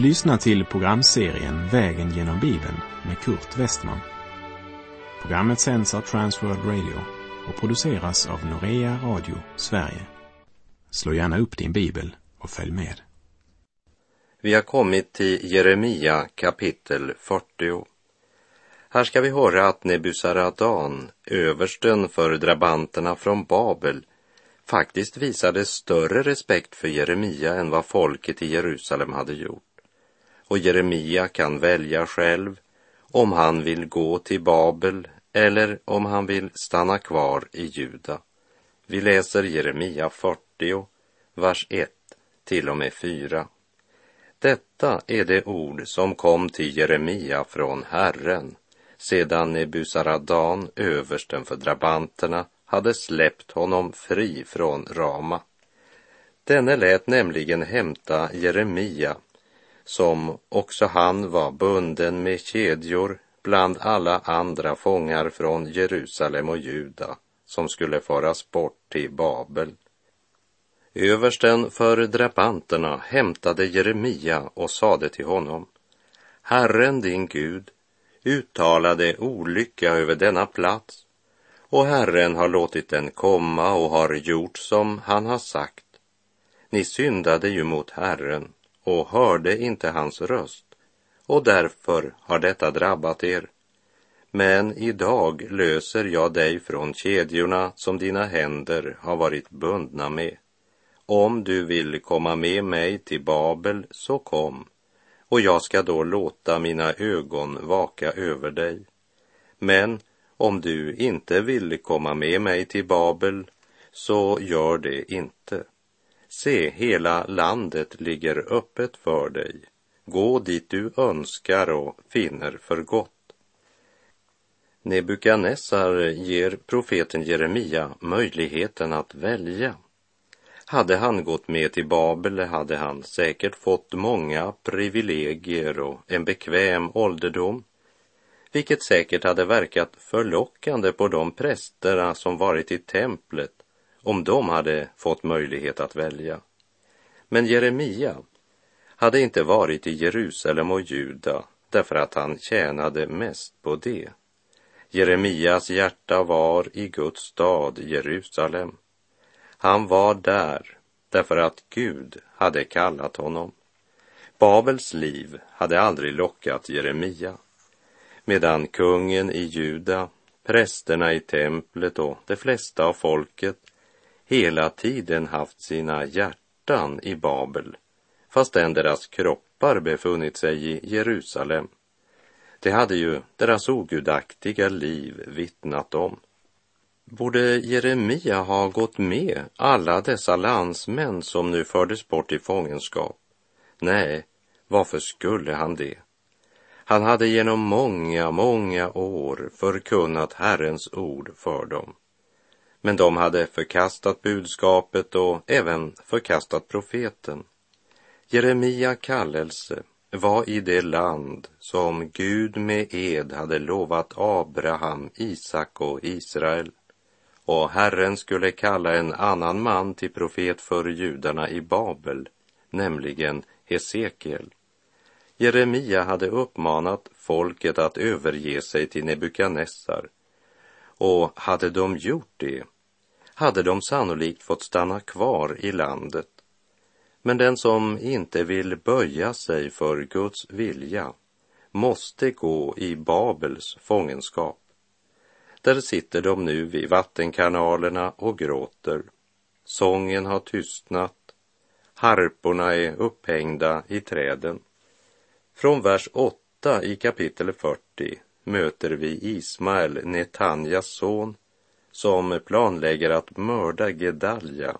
Du lyssnar till programserien Vägen genom Bibeln med Kurt Westman. Programmet sänds av Transworld Radio och produceras av Norea Radio Sverige. Slå gärna upp din bibel och följ med. Vi har kommit till Jeremia kapitel 40. Här ska vi höra att Nebusaradan, översten för drabanterna från Babel, faktiskt visade större respekt för Jeremia än vad folket i Jerusalem hade gjort. Och Jeremia kan välja själv om han vill gå till Babel eller om han vill stanna kvar i Juda. Vi läser Jeremia 40, vers 1 till och med 4. Detta är det ord som kom till Jeremia från Herren sedan Nebusaradan, översten för drabanterna, hade släppt honom fri från Rama. Denne lät nämligen hämta Jeremia, som också han var bunden med kedjor bland alla andra fångar från Jerusalem och Juda som skulle föras bort till Babel. Översten för drabanterna hämtade Jeremia och sade till honom, Herren din Gud uttalade olycka över denna plats och Herren har låtit den komma och har gjort som han har sagt. Ni syndade ju mot Herren och hörde inte hans röst och därför har detta drabbat er. Men idag löser jag dig från kedjorna som dina händer har varit bundna med. Om du vill komma med mig till Babel, så kom, och jag ska då låta mina ögon vaka över dig. Men om du inte vill komma med mig till Babel, så gör det inte. Se, hela landet ligger öppet för dig. Gå dit du önskar och finner för gott. Nebukadnessar ger profeten Jeremia möjligheten att välja. Hade han gått med till Babel hade han säkert fått många privilegier och en bekväm ålderdom, vilket säkert hade verkat förlockande på de prästerna som varit i templet om de hade fått möjlighet att välja. Men Jeremia hade inte varit i Jerusalem och Juda därför att han tjänade mest på det. Jeremias hjärta var i Guds stad Jerusalem. Han var där därför att Gud hade kallat honom. Babels liv hade aldrig lockat Jeremia, medan kungen i Juda, prästerna i templet och de flesta av folket hela tiden haft sina hjärtan i Babel, fastän deras kroppar befunnit sig i Jerusalem. Det hade ju deras ogudaktiga liv vittnat om. Borde Jeremia ha gått med alla dessa landsmän som nu fördes bort i fångenskap? Nej, varför skulle han det? Han hade genom många, många år förkunnat Herrens ord för dem. Men de hade förkastat budskapet och även förkastat profeten. Jeremia kallelse var i det land som Gud med ed hade lovat Abraham, Isak och Israel och Herren skulle kalla en annan man till profet för judarna i Babel, nämligen Hesekiel. Jeremia hade uppmanat folket att överge sig till Nebukadnessar och hade de gjort det hade de sannolikt fått stanna kvar i landet. Men den som inte vill böja sig för Guds vilja måste gå i Babels fångenskap. Där sitter de nu vid vattenkanalerna och gråter. Sången har tystnat. Harporna är upphängda i träden. Från vers 8 i kapitel 40 möter vi Ismael, Netanjas son, som planlägger att mörda Gedalja,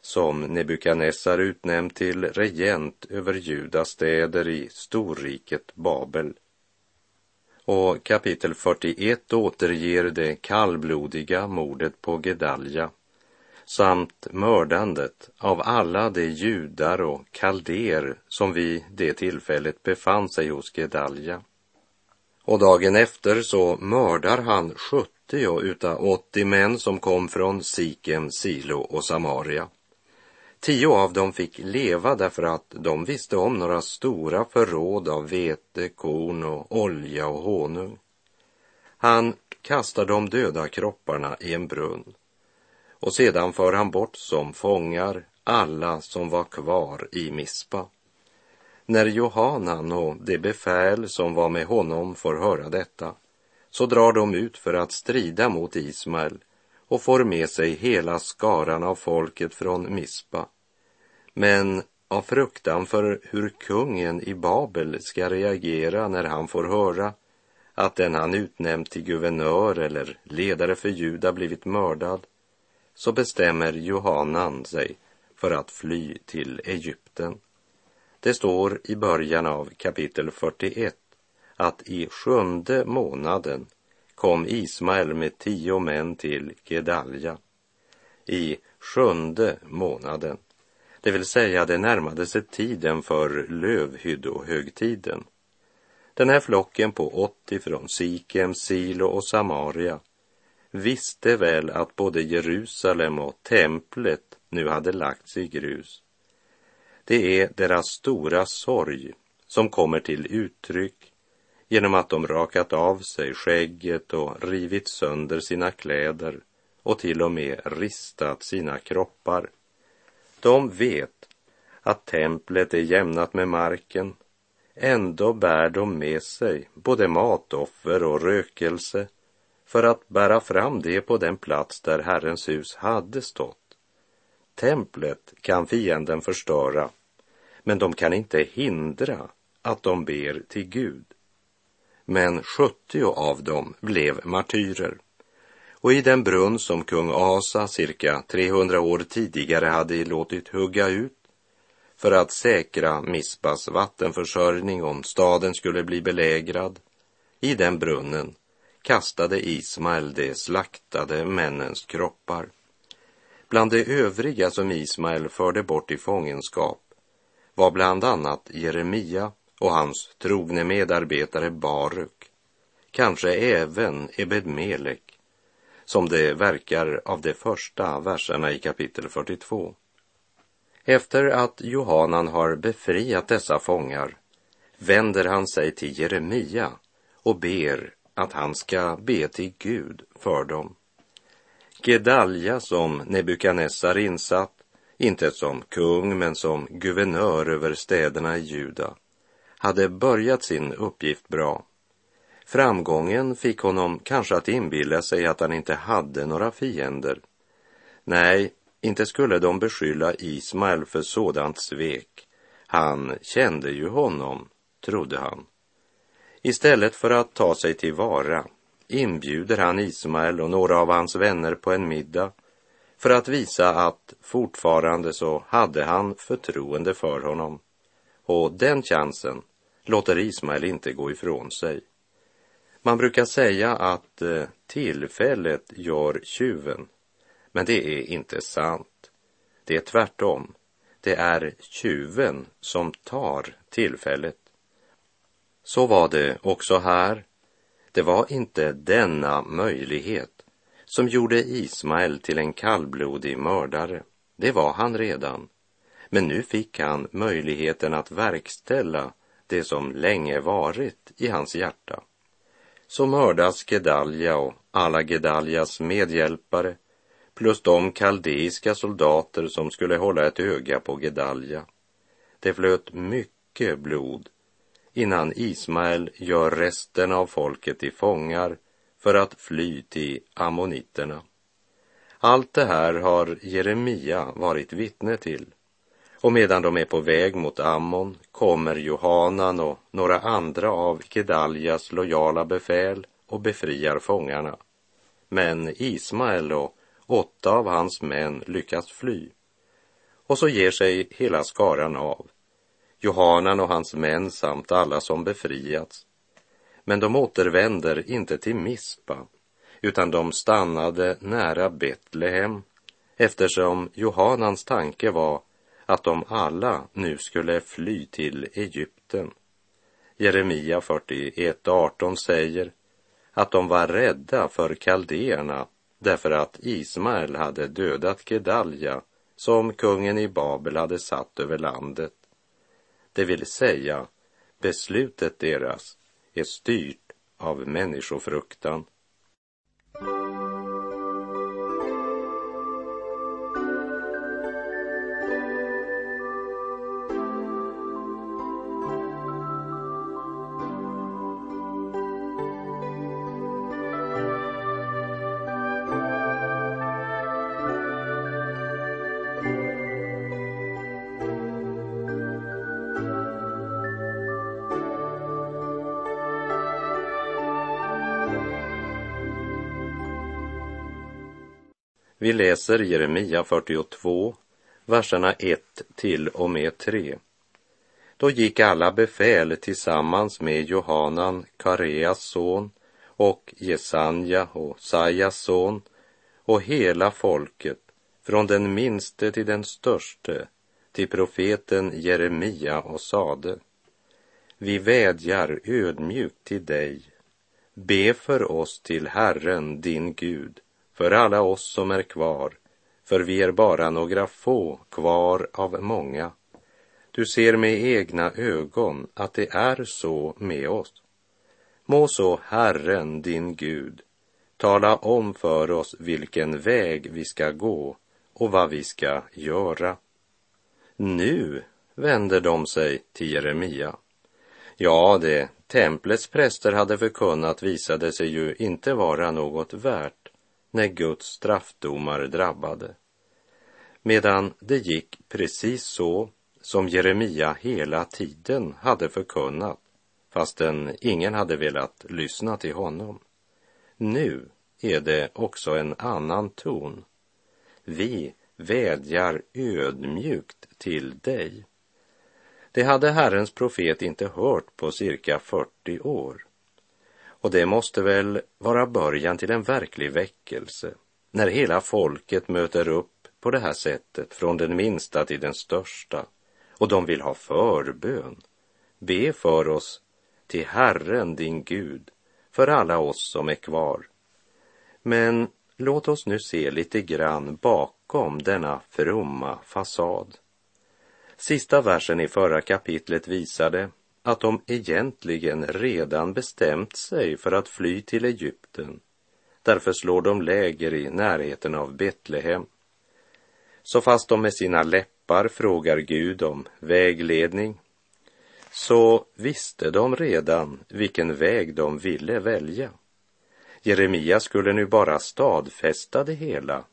som Nebukadnessar utnämnt till regent över Judas städer i storriket Babel och kapitel 41 återger det kallblodiga mordet på Gedalja samt mördandet av alla de judar och kalder som vid det tillfället befann sig hos Gedalja. Och dagen efter så mördar han 70 utav 80 män som kom från Sikem, Silo och Samaria. Tio av dem fick leva därför att de visste om några stora förråd av vete, korn och olja och honung. Han kastar de döda kropparna i en brunn och sedan för han bort som fångar alla som var kvar i Mispa. När Johanan och det befäl som var med honom får höra detta så drar de ut för att strida mot Ismael och får med sig hela skaran av folket från Mispa. Men av fruktan för hur kungen i Babel ska reagera när han får höra att den han utnämnt till guvernör eller ledare för Juda blivit mördad, så bestämmer Johanan sig för att fly till Egypten. Det står i början av kapitel 41 att i sjunde månaden kom Ismael med tio män till Gedalja. I sjunde månaden, det vill säga det närmade sig tiden för lövhyddohögtiden. Den här flocken på 80 från Sikem, Silo och Samaria visste väl att både Jerusalem och templet nu hade lagts i grus. Det är deras stora sorg som kommer till uttryck genom att de rakat av sig skägget och rivit sönder sina kläder och till och med ristat sina kroppar. De vet att templet är jämnat med marken. Ändå bär de med sig både matoffer och rökelse för att bära fram det på den plats där Herrens hus hade stått. Templet kan fienden förstöra, men de kan inte hindra att de ber till Gud. Men 70 av dem blev martyrer. Och i den brunn som kung Asa cirka 300 år tidigare hade låtit hugga ut för att säkra Mispas vattenförsörjning om staden skulle bli belägrad, i den brunnen kastade Ismael de slaktade männens kroppar. Bland de övriga som Ismael förde bort i fångenskap var bland annat Jeremia och hans trogne medarbetare Baruk, kanske även Ebed Melek, som det verkar av de första verserna i kapitel 42. Efter att Johanan har befriat dessa fångar vänder han sig till Jeremia och ber att han ska be till Gud för dem. Gedalja som Nebukadnessar insatt, inte som kung men som guvernör över städerna i Juda, hade börjat sin uppgift bra. Framgången fick honom kanske att inbilla sig att han inte hade några fiender. Nej, inte skulle de beskylla Ismael för sådant svek. Han kände ju honom, trodde han. Istället för att ta sig tillvara inbjuder han Ismael och några av hans vänner på en middag för att visa att fortfarande så hade han förtroende för honom. Och den chansen låter Ismael inte gå ifrån sig. Man brukar säga att eh, tillfället gör tjuven, men det är inte sant. Det är tvärtom. Det är tjuven som tar tillfället. Så var det också här. Det var inte denna möjlighet som gjorde Ismael till en kallblodig mördare. Det var han redan. Men nu fick han möjligheten att verkställa det som länge varit i hans hjärta. Så mördas Gedalja och alla Gedaljas medhjälpare plus de kaldeiska soldater som skulle hålla ett öga på Gedalja. Det flöt mycket blod innan Ismael gör resten av folket till fångar för att fly till ammoniterna. Allt det här har Jeremia varit vittne till. Och medan de är på väg mot Ammon kommer Johanan och några andra av Gedaljas lojala befäl och befriar fångarna. Men Ismael och åtta av hans män lyckas fly. Och så ger sig hela skaran av. Johanan och hans män samt alla som befriats. Men de återvänder inte till Mispa, utan de stannade nära Betlehem eftersom Johanans tanke var att de alla nu skulle fly till Egypten. Jeremia 41.18 säger att de var rädda för kaldéerna därför att Ismael hade dödat Gedalja, som kungen i Babel hade satt över landet. Det vill säga, beslutet deras är styrt av människofruktan. Vi läser Jeremia 42, verserna 1 till och med 3. Då gick alla befäl tillsammans med Johanan, Kareas son, och Jesanja och Sajas son, och hela folket, från den minste till den störste, till profeten Jeremia och sade, vi vädjar ödmjukt till dig, be för oss till Herren, din Gud, för alla oss som är kvar, för vi är bara några få kvar av många. Du ser med egna ögon att det är så med oss. Må så Herren, din Gud, tala om för oss vilken väg vi ska gå och vad vi ska göra. Nu vänder de sig till Jeremia. Ja, det templets präster hade förkunnat visade sig ju inte vara något värt när Guds straffdomar drabbade. Medan det gick precis så som Jeremia hela tiden hade förkunnat, fastän ingen hade velat lyssna till honom. Nu är det också en annan ton. Vi vädjar ödmjukt till dig. Det hade Herrens profet inte hört på cirka 40 år. Och det måste väl vara början till en verklig väckelse när hela folket möter upp på det här sättet från den minsta till den största och de vill ha förbön. Be för oss till Herren din Gud, för alla oss som är kvar. Men låt oss nu se lite grann bakom denna fromma fasad. Sista versen i förra kapitlet visade att de egentligen redan bestämt sig för att fly till Egypten. Därför slår de läger i närheten av Betlehem. Så fast de med sina läppar frågar Gud om vägledning, så visste de redan vilken väg de ville välja. Jeremia skulle nu bara stadfästa det hela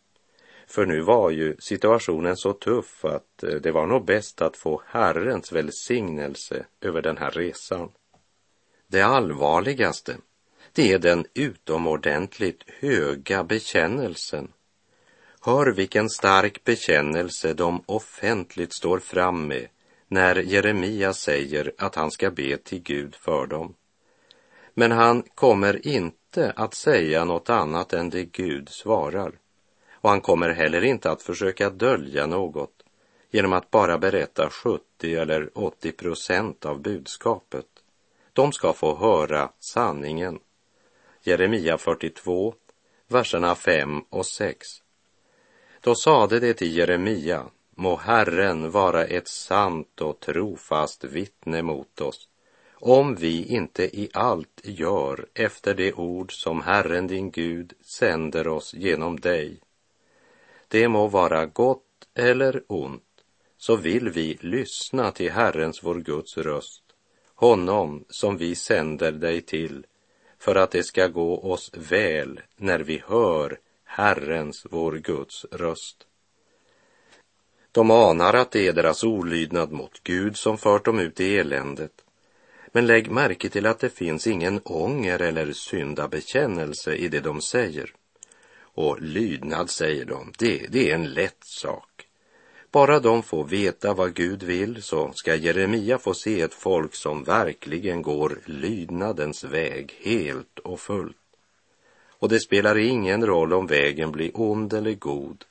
för nu var ju situationen så tuff att eh, det var nog bäst att få Herrens välsignelse över den här resan. Det allvarligaste, det är den utomordentligt höga bekännelsen. Hör vilken stark bekännelse de offentligt står fram med när Jeremia säger att han ska be till Gud för dem. Men han kommer inte att säga något annat än det Gud svarar. Och han kommer heller inte att försöka dölja något genom att bara berätta 70 eller 80 procent av budskapet. De ska få höra sanningen. Jeremia 42, verserna 5 och 6. Då sade det till Jeremia, må Herren vara ett sant och trofast vittne mot oss, om vi inte i allt gör efter det ord som Herren din Gud sänder oss genom dig det må vara gott eller ont, så vill vi lyssna till Herrens vår Guds röst, honom som vi sänder dig till, för att det ska gå oss väl när vi hör Herrens vår Guds röst. De anar att det är deras olydnad mot Gud som fört dem ut i eländet. Men lägg märke till att det finns ingen ånger eller syndabekännelse i det de säger. Och lydnad, säger de, det, det är en lätt sak. Bara de får veta vad Gud vill så ska Jeremia få se ett folk som verkligen går lydnadens väg helt och fullt. Och det spelar ingen roll om vägen blir ond eller god.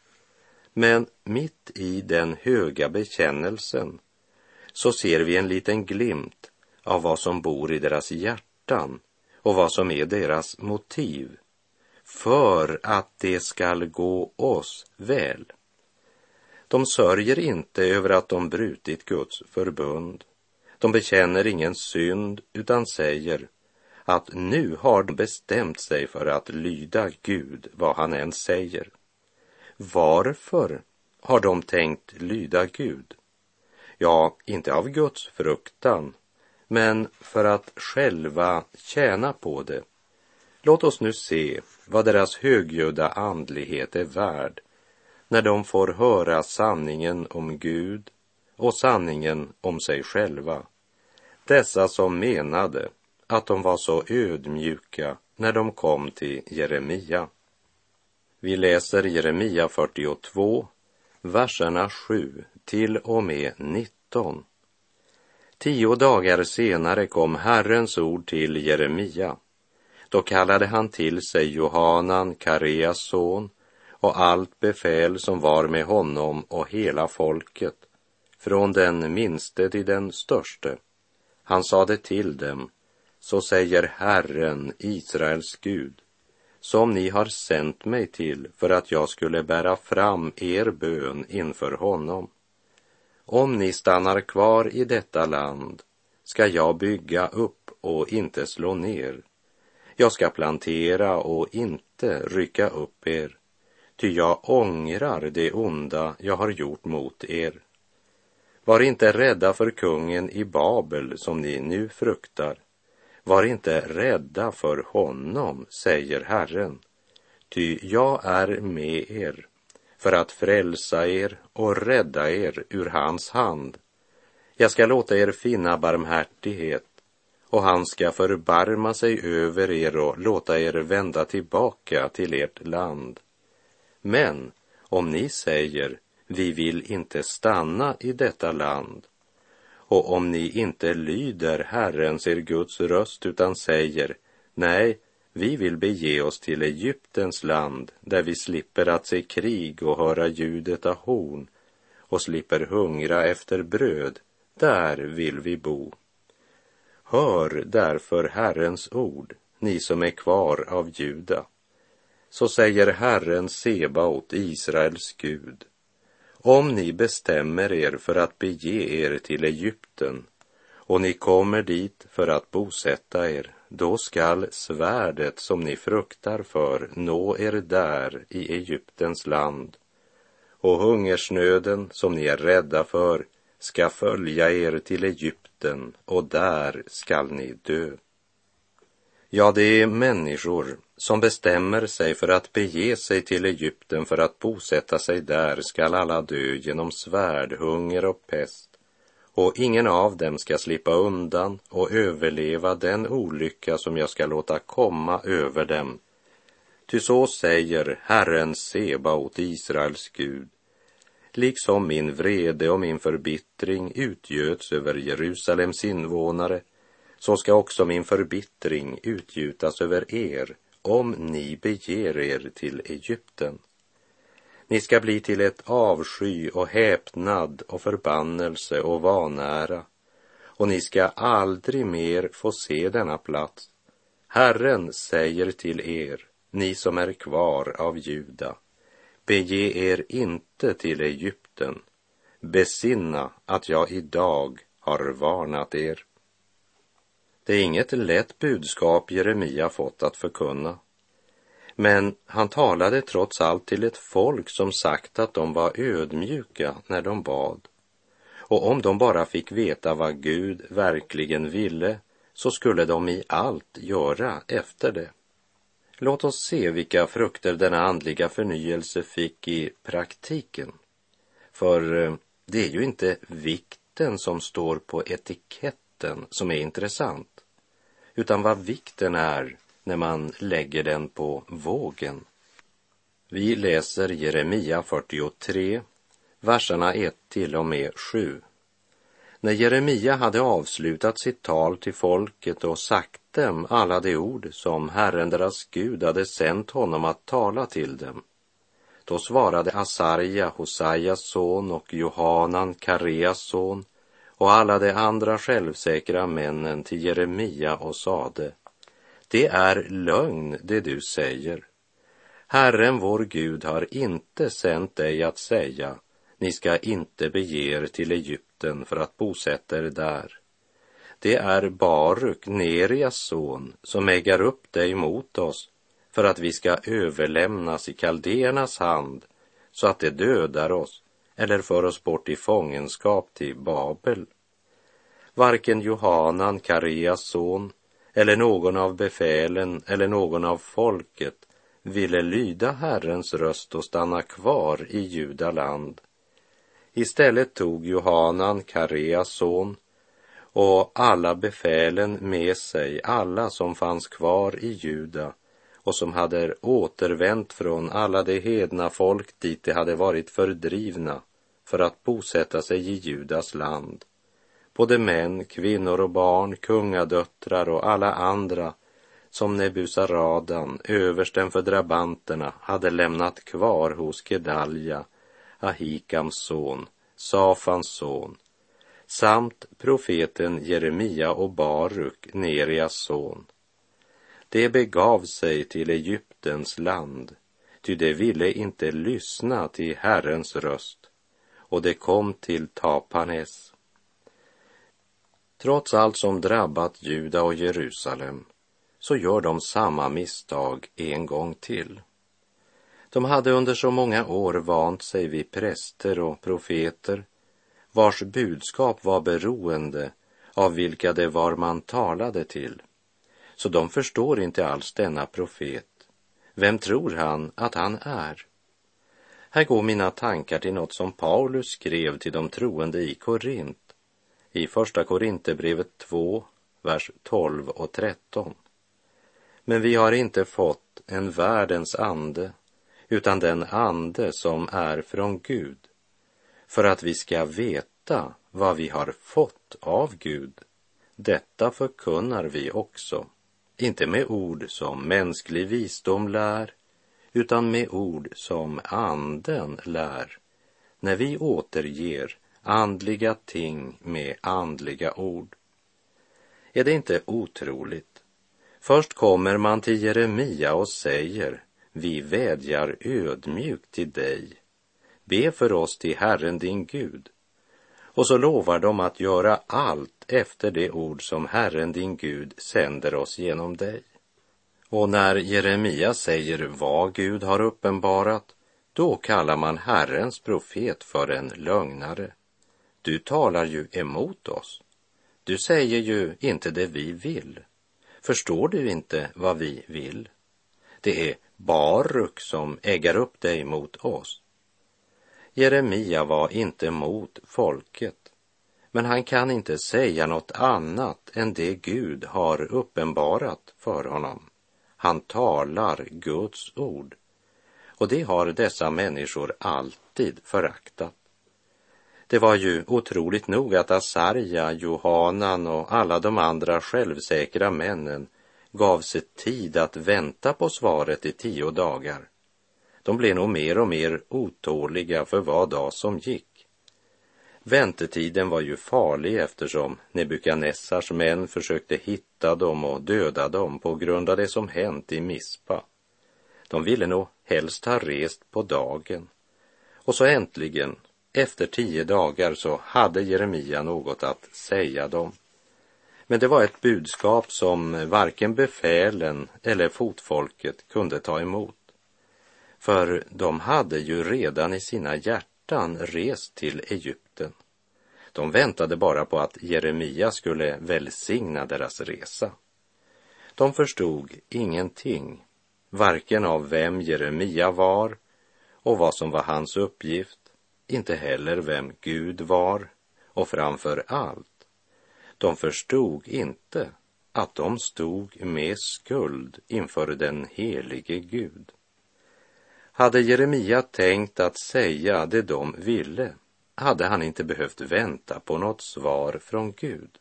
Men mitt i den höga bekännelsen så ser vi en liten glimt av vad som bor i deras hjärtan och vad som är deras motiv för att det skall gå oss väl. De sörjer inte över att de brutit Guds förbund. De bekänner ingen synd utan säger att nu har de bestämt sig för att lyda Gud vad han än säger. Varför har de tänkt lyda Gud? Ja, inte av Guds fruktan, men för att själva tjäna på det. Låt oss nu se vad deras högljudda andlighet är värd när de får höra sanningen om Gud och sanningen om sig själva. Dessa som menade att de var så ödmjuka när de kom till Jeremia. Vi läser Jeremia 42, verserna 7 till och med 19. Tio dagar senare kom Herrens ord till Jeremia. Då kallade han till sig Johanan, Kareas son, och allt befäl som var med honom och hela folket, från den minste till den störste. Han sade till dem, så säger Herren, Israels Gud, som ni har sänt mig till för att jag skulle bära fram er bön inför honom. Om ni stannar kvar i detta land ska jag bygga upp och inte slå ner. Jag ska plantera och inte rycka upp er, ty jag ångrar det onda jag har gjort mot er. Var inte rädda för kungen i Babel som ni nu fruktar. Var inte rädda för honom, säger Herren, ty jag är med er för att frälsa er och rädda er ur hans hand. Jag ska låta er finna barmhärtighet och han ska förbarma sig över er och låta er vända tillbaka till ert land. Men om ni säger, vi vill inte stanna i detta land, och om ni inte lyder Herrens, er Guds röst, utan säger, nej, vi vill bege oss till Egyptens land där vi slipper att se krig och höra ljudet av horn och slipper hungra efter bröd. Där vill vi bo. Hör därför Herrens ord, ni som är kvar av Juda. Så säger Herren Sebaot, Israels Gud. Om ni bestämmer er för att bege er till Egypten och ni kommer dit för att bosätta er, då skall svärdet som ni fruktar för nå er där i Egyptens land och hungersnöden som ni är rädda för ska följa er till Egypten och där skall ni dö. Ja, det är människor som bestämmer sig för att bege sig till Egypten för att bosätta sig där skall alla dö genom svärd, hunger och pest och ingen av dem ska slippa undan och överleva den olycka som jag ska låta komma över dem. Ty så säger Herren Sebaot, Israels Gud, liksom min vrede och min förbittring utgöts över Jerusalems invånare, så ska också min förbittring utgjutas över er om ni beger er till Egypten. Ni ska bli till ett avsky och häpnad och förbannelse och vanära och ni ska aldrig mer få se denna plats. Herren säger till er, ni som är kvar av Juda, bege er inte till Egypten, besinna att jag idag har varnat er. Det är inget lätt budskap Jeremia fått att förkunna. Men han talade trots allt till ett folk som sagt att de var ödmjuka när de bad. Och om de bara fick veta vad Gud verkligen ville så skulle de i allt göra efter det. Låt oss se vilka frukter denna andliga förnyelse fick i praktiken. För eh, det är ju inte vikten som står på etiketten som är intressant, utan vad vikten är när man lägger den på vågen. Vi läser Jeremia 43, verserna 1 till och med 7. När Jeremia hade avslutat sitt tal till folket och sagt dem alla de ord som Herren deras Gud hade sänt honom att tala till dem, då svarade Asarja, Hosajas son och Johanan, Kareas son och alla de andra självsäkra männen till Jeremia och sade det är lögn det du säger. Herren vår Gud har inte sänt dig att säga Ni ska inte bege er till Egypten för att bosätta er där. Det är Baruk, Nerias son, som ägar upp dig mot oss för att vi ska överlämnas i kaldéernas hand så att det dödar oss eller för oss bort i fångenskap till Babel. Varken Johanan, Kareas son, eller någon av befälen eller någon av folket ville lyda Herrens röst och stanna kvar i Judaland. Istället tog Johanan, Kareas son, och alla befälen med sig, alla som fanns kvar i Juda och som hade återvänt från alla de hedna folk dit de hade varit fördrivna för att bosätta sig i Judas land. Både män, kvinnor och barn, kungadöttrar och alla andra som Nebusaradan, översten för drabanterna, hade lämnat kvar hos Gedalja, Ahikams son, Safans son, samt profeten Jeremia och Baruk, Nerias son. De begav sig till Egyptens land, ty de ville inte lyssna till Herrens röst, och de kom till Tapanes. Trots allt som drabbat Juda och Jerusalem så gör de samma misstag en gång till. De hade under så många år vant sig vid präster och profeter vars budskap var beroende av vilka det var man talade till. Så de förstår inte alls denna profet. Vem tror han att han är? Här går mina tankar till något som Paulus skrev till de troende i Korint i Första Korinthierbrevet 2, vers 12 och 13. Men vi har inte fått en världens ande, utan den ande som är från Gud, för att vi ska veta vad vi har fått av Gud. Detta förkunnar vi också, inte med ord som mänsklig visdom lär, utan med ord som anden lär, när vi återger andliga ting med andliga ord. Är det inte otroligt? Först kommer man till Jeremia och säger, vi vädjar ödmjukt till dig. Be för oss till Herren din Gud. Och så lovar de att göra allt efter det ord som Herren din Gud sänder oss genom dig. Och när Jeremia säger vad Gud har uppenbarat, då kallar man Herrens profet för en lögnare. Du talar ju emot oss. Du säger ju inte det vi vill. Förstår du inte vad vi vill? Det är Baruk som äggar upp dig mot oss. Jeremia var inte mot folket, men han kan inte säga något annat än det Gud har uppenbarat för honom. Han talar Guds ord, och det har dessa människor alltid föraktat. Det var ju otroligt nog att Asarja, Johanan och alla de andra självsäkra männen gav sig tid att vänta på svaret i tio dagar. De blev nog mer och mer otåliga för var dag som gick. Väntetiden var ju farlig eftersom Nebukadnessars män försökte hitta dem och döda dem på grund av det som hänt i Mispa. De ville nog helst ha rest på dagen. Och så äntligen efter tio dagar så hade Jeremia något att säga dem. Men det var ett budskap som varken befälen eller fotfolket kunde ta emot. För de hade ju redan i sina hjärtan rest till Egypten. De väntade bara på att Jeremia skulle välsigna deras resa. De förstod ingenting, varken av vem Jeremia var och vad som var hans uppgift inte heller vem Gud var och framför allt, de förstod inte att de stod med skuld inför den helige Gud. Hade Jeremia tänkt att säga det de ville hade han inte behövt vänta på något svar från Gud.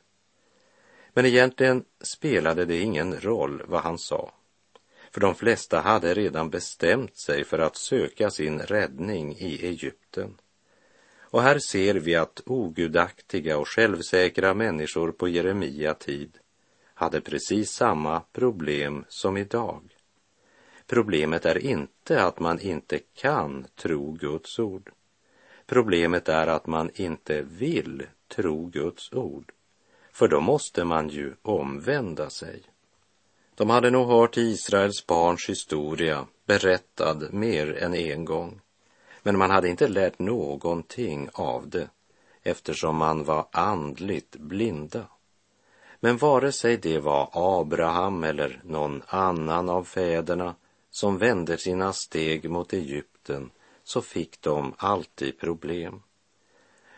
Men egentligen spelade det ingen roll vad han sa, för de flesta hade redan bestämt sig för att söka sin räddning i Egypten. Och här ser vi att ogudaktiga och självsäkra människor på Jeremia tid hade precis samma problem som idag. Problemet är inte att man inte kan tro Guds ord. Problemet är att man inte vill tro Guds ord, för då måste man ju omvända sig. De hade nog hört Israels barns historia berättad mer än en gång, men man hade inte lärt någonting av det eftersom man var andligt blinda. Men vare sig det var Abraham eller någon annan av fäderna som vände sina steg mot Egypten så fick de alltid problem.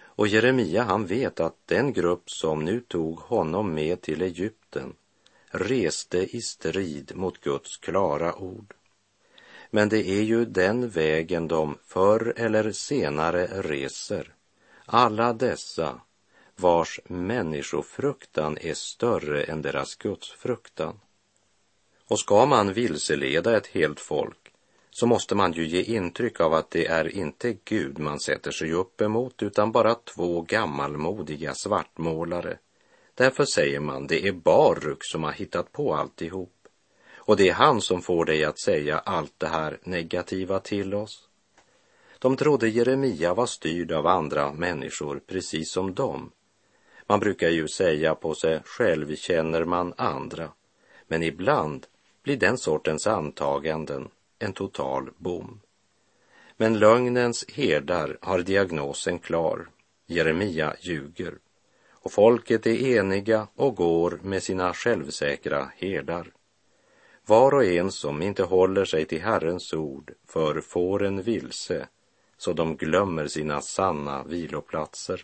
Och Jeremia han vet att den grupp som nu tog honom med till Egypten reste i strid mot Guds klara ord. Men det är ju den vägen de förr eller senare reser. Alla dessa vars människofruktan är större än deras gudsfruktan. Och ska man vilseleda ett helt folk så måste man ju ge intryck av att det är inte Gud man sätter sig upp emot utan bara två gammalmodiga svartmålare. Därför säger man det är Baruk som har hittat på alltihop. Och det är han som får dig att säga allt det här negativa till oss. De trodde Jeremia var styrd av andra människor precis som dem. Man brukar ju säga på sig själv känner man andra. Men ibland blir den sortens antaganden en total bom. Men lögnens herdar har diagnosen klar. Jeremia ljuger. Och folket är eniga och går med sina självsäkra herdar. Var och en som inte håller sig till Herrens ord för fåren vilse, så de glömmer sina sanna viloplatser.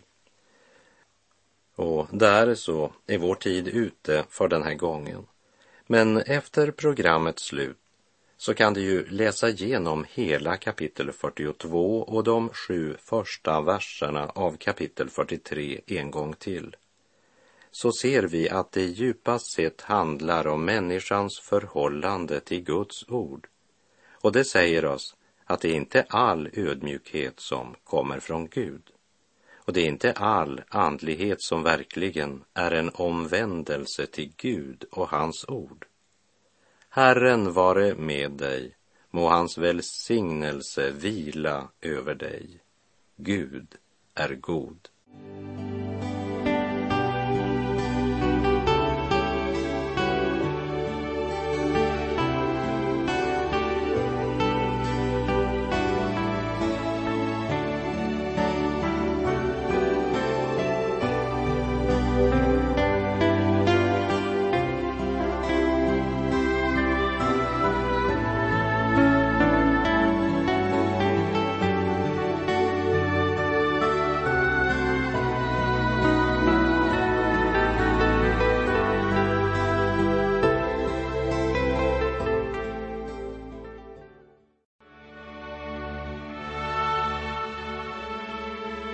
Och där så är vår tid ute för den här gången. Men efter programmets slut så kan du ju läsa igenom hela kapitel 42 och de sju första verserna av kapitel 43 en gång till. Så ser vi att det djupast sett handlar om människans förhållande till Guds ord. Och det säger oss att det är inte all ödmjukhet som kommer från Gud. Och det är inte all andlighet som verkligen är en omvändelse till Gud och hans ord. Herren vare med dig, må hans välsignelse vila över dig. Gud är god.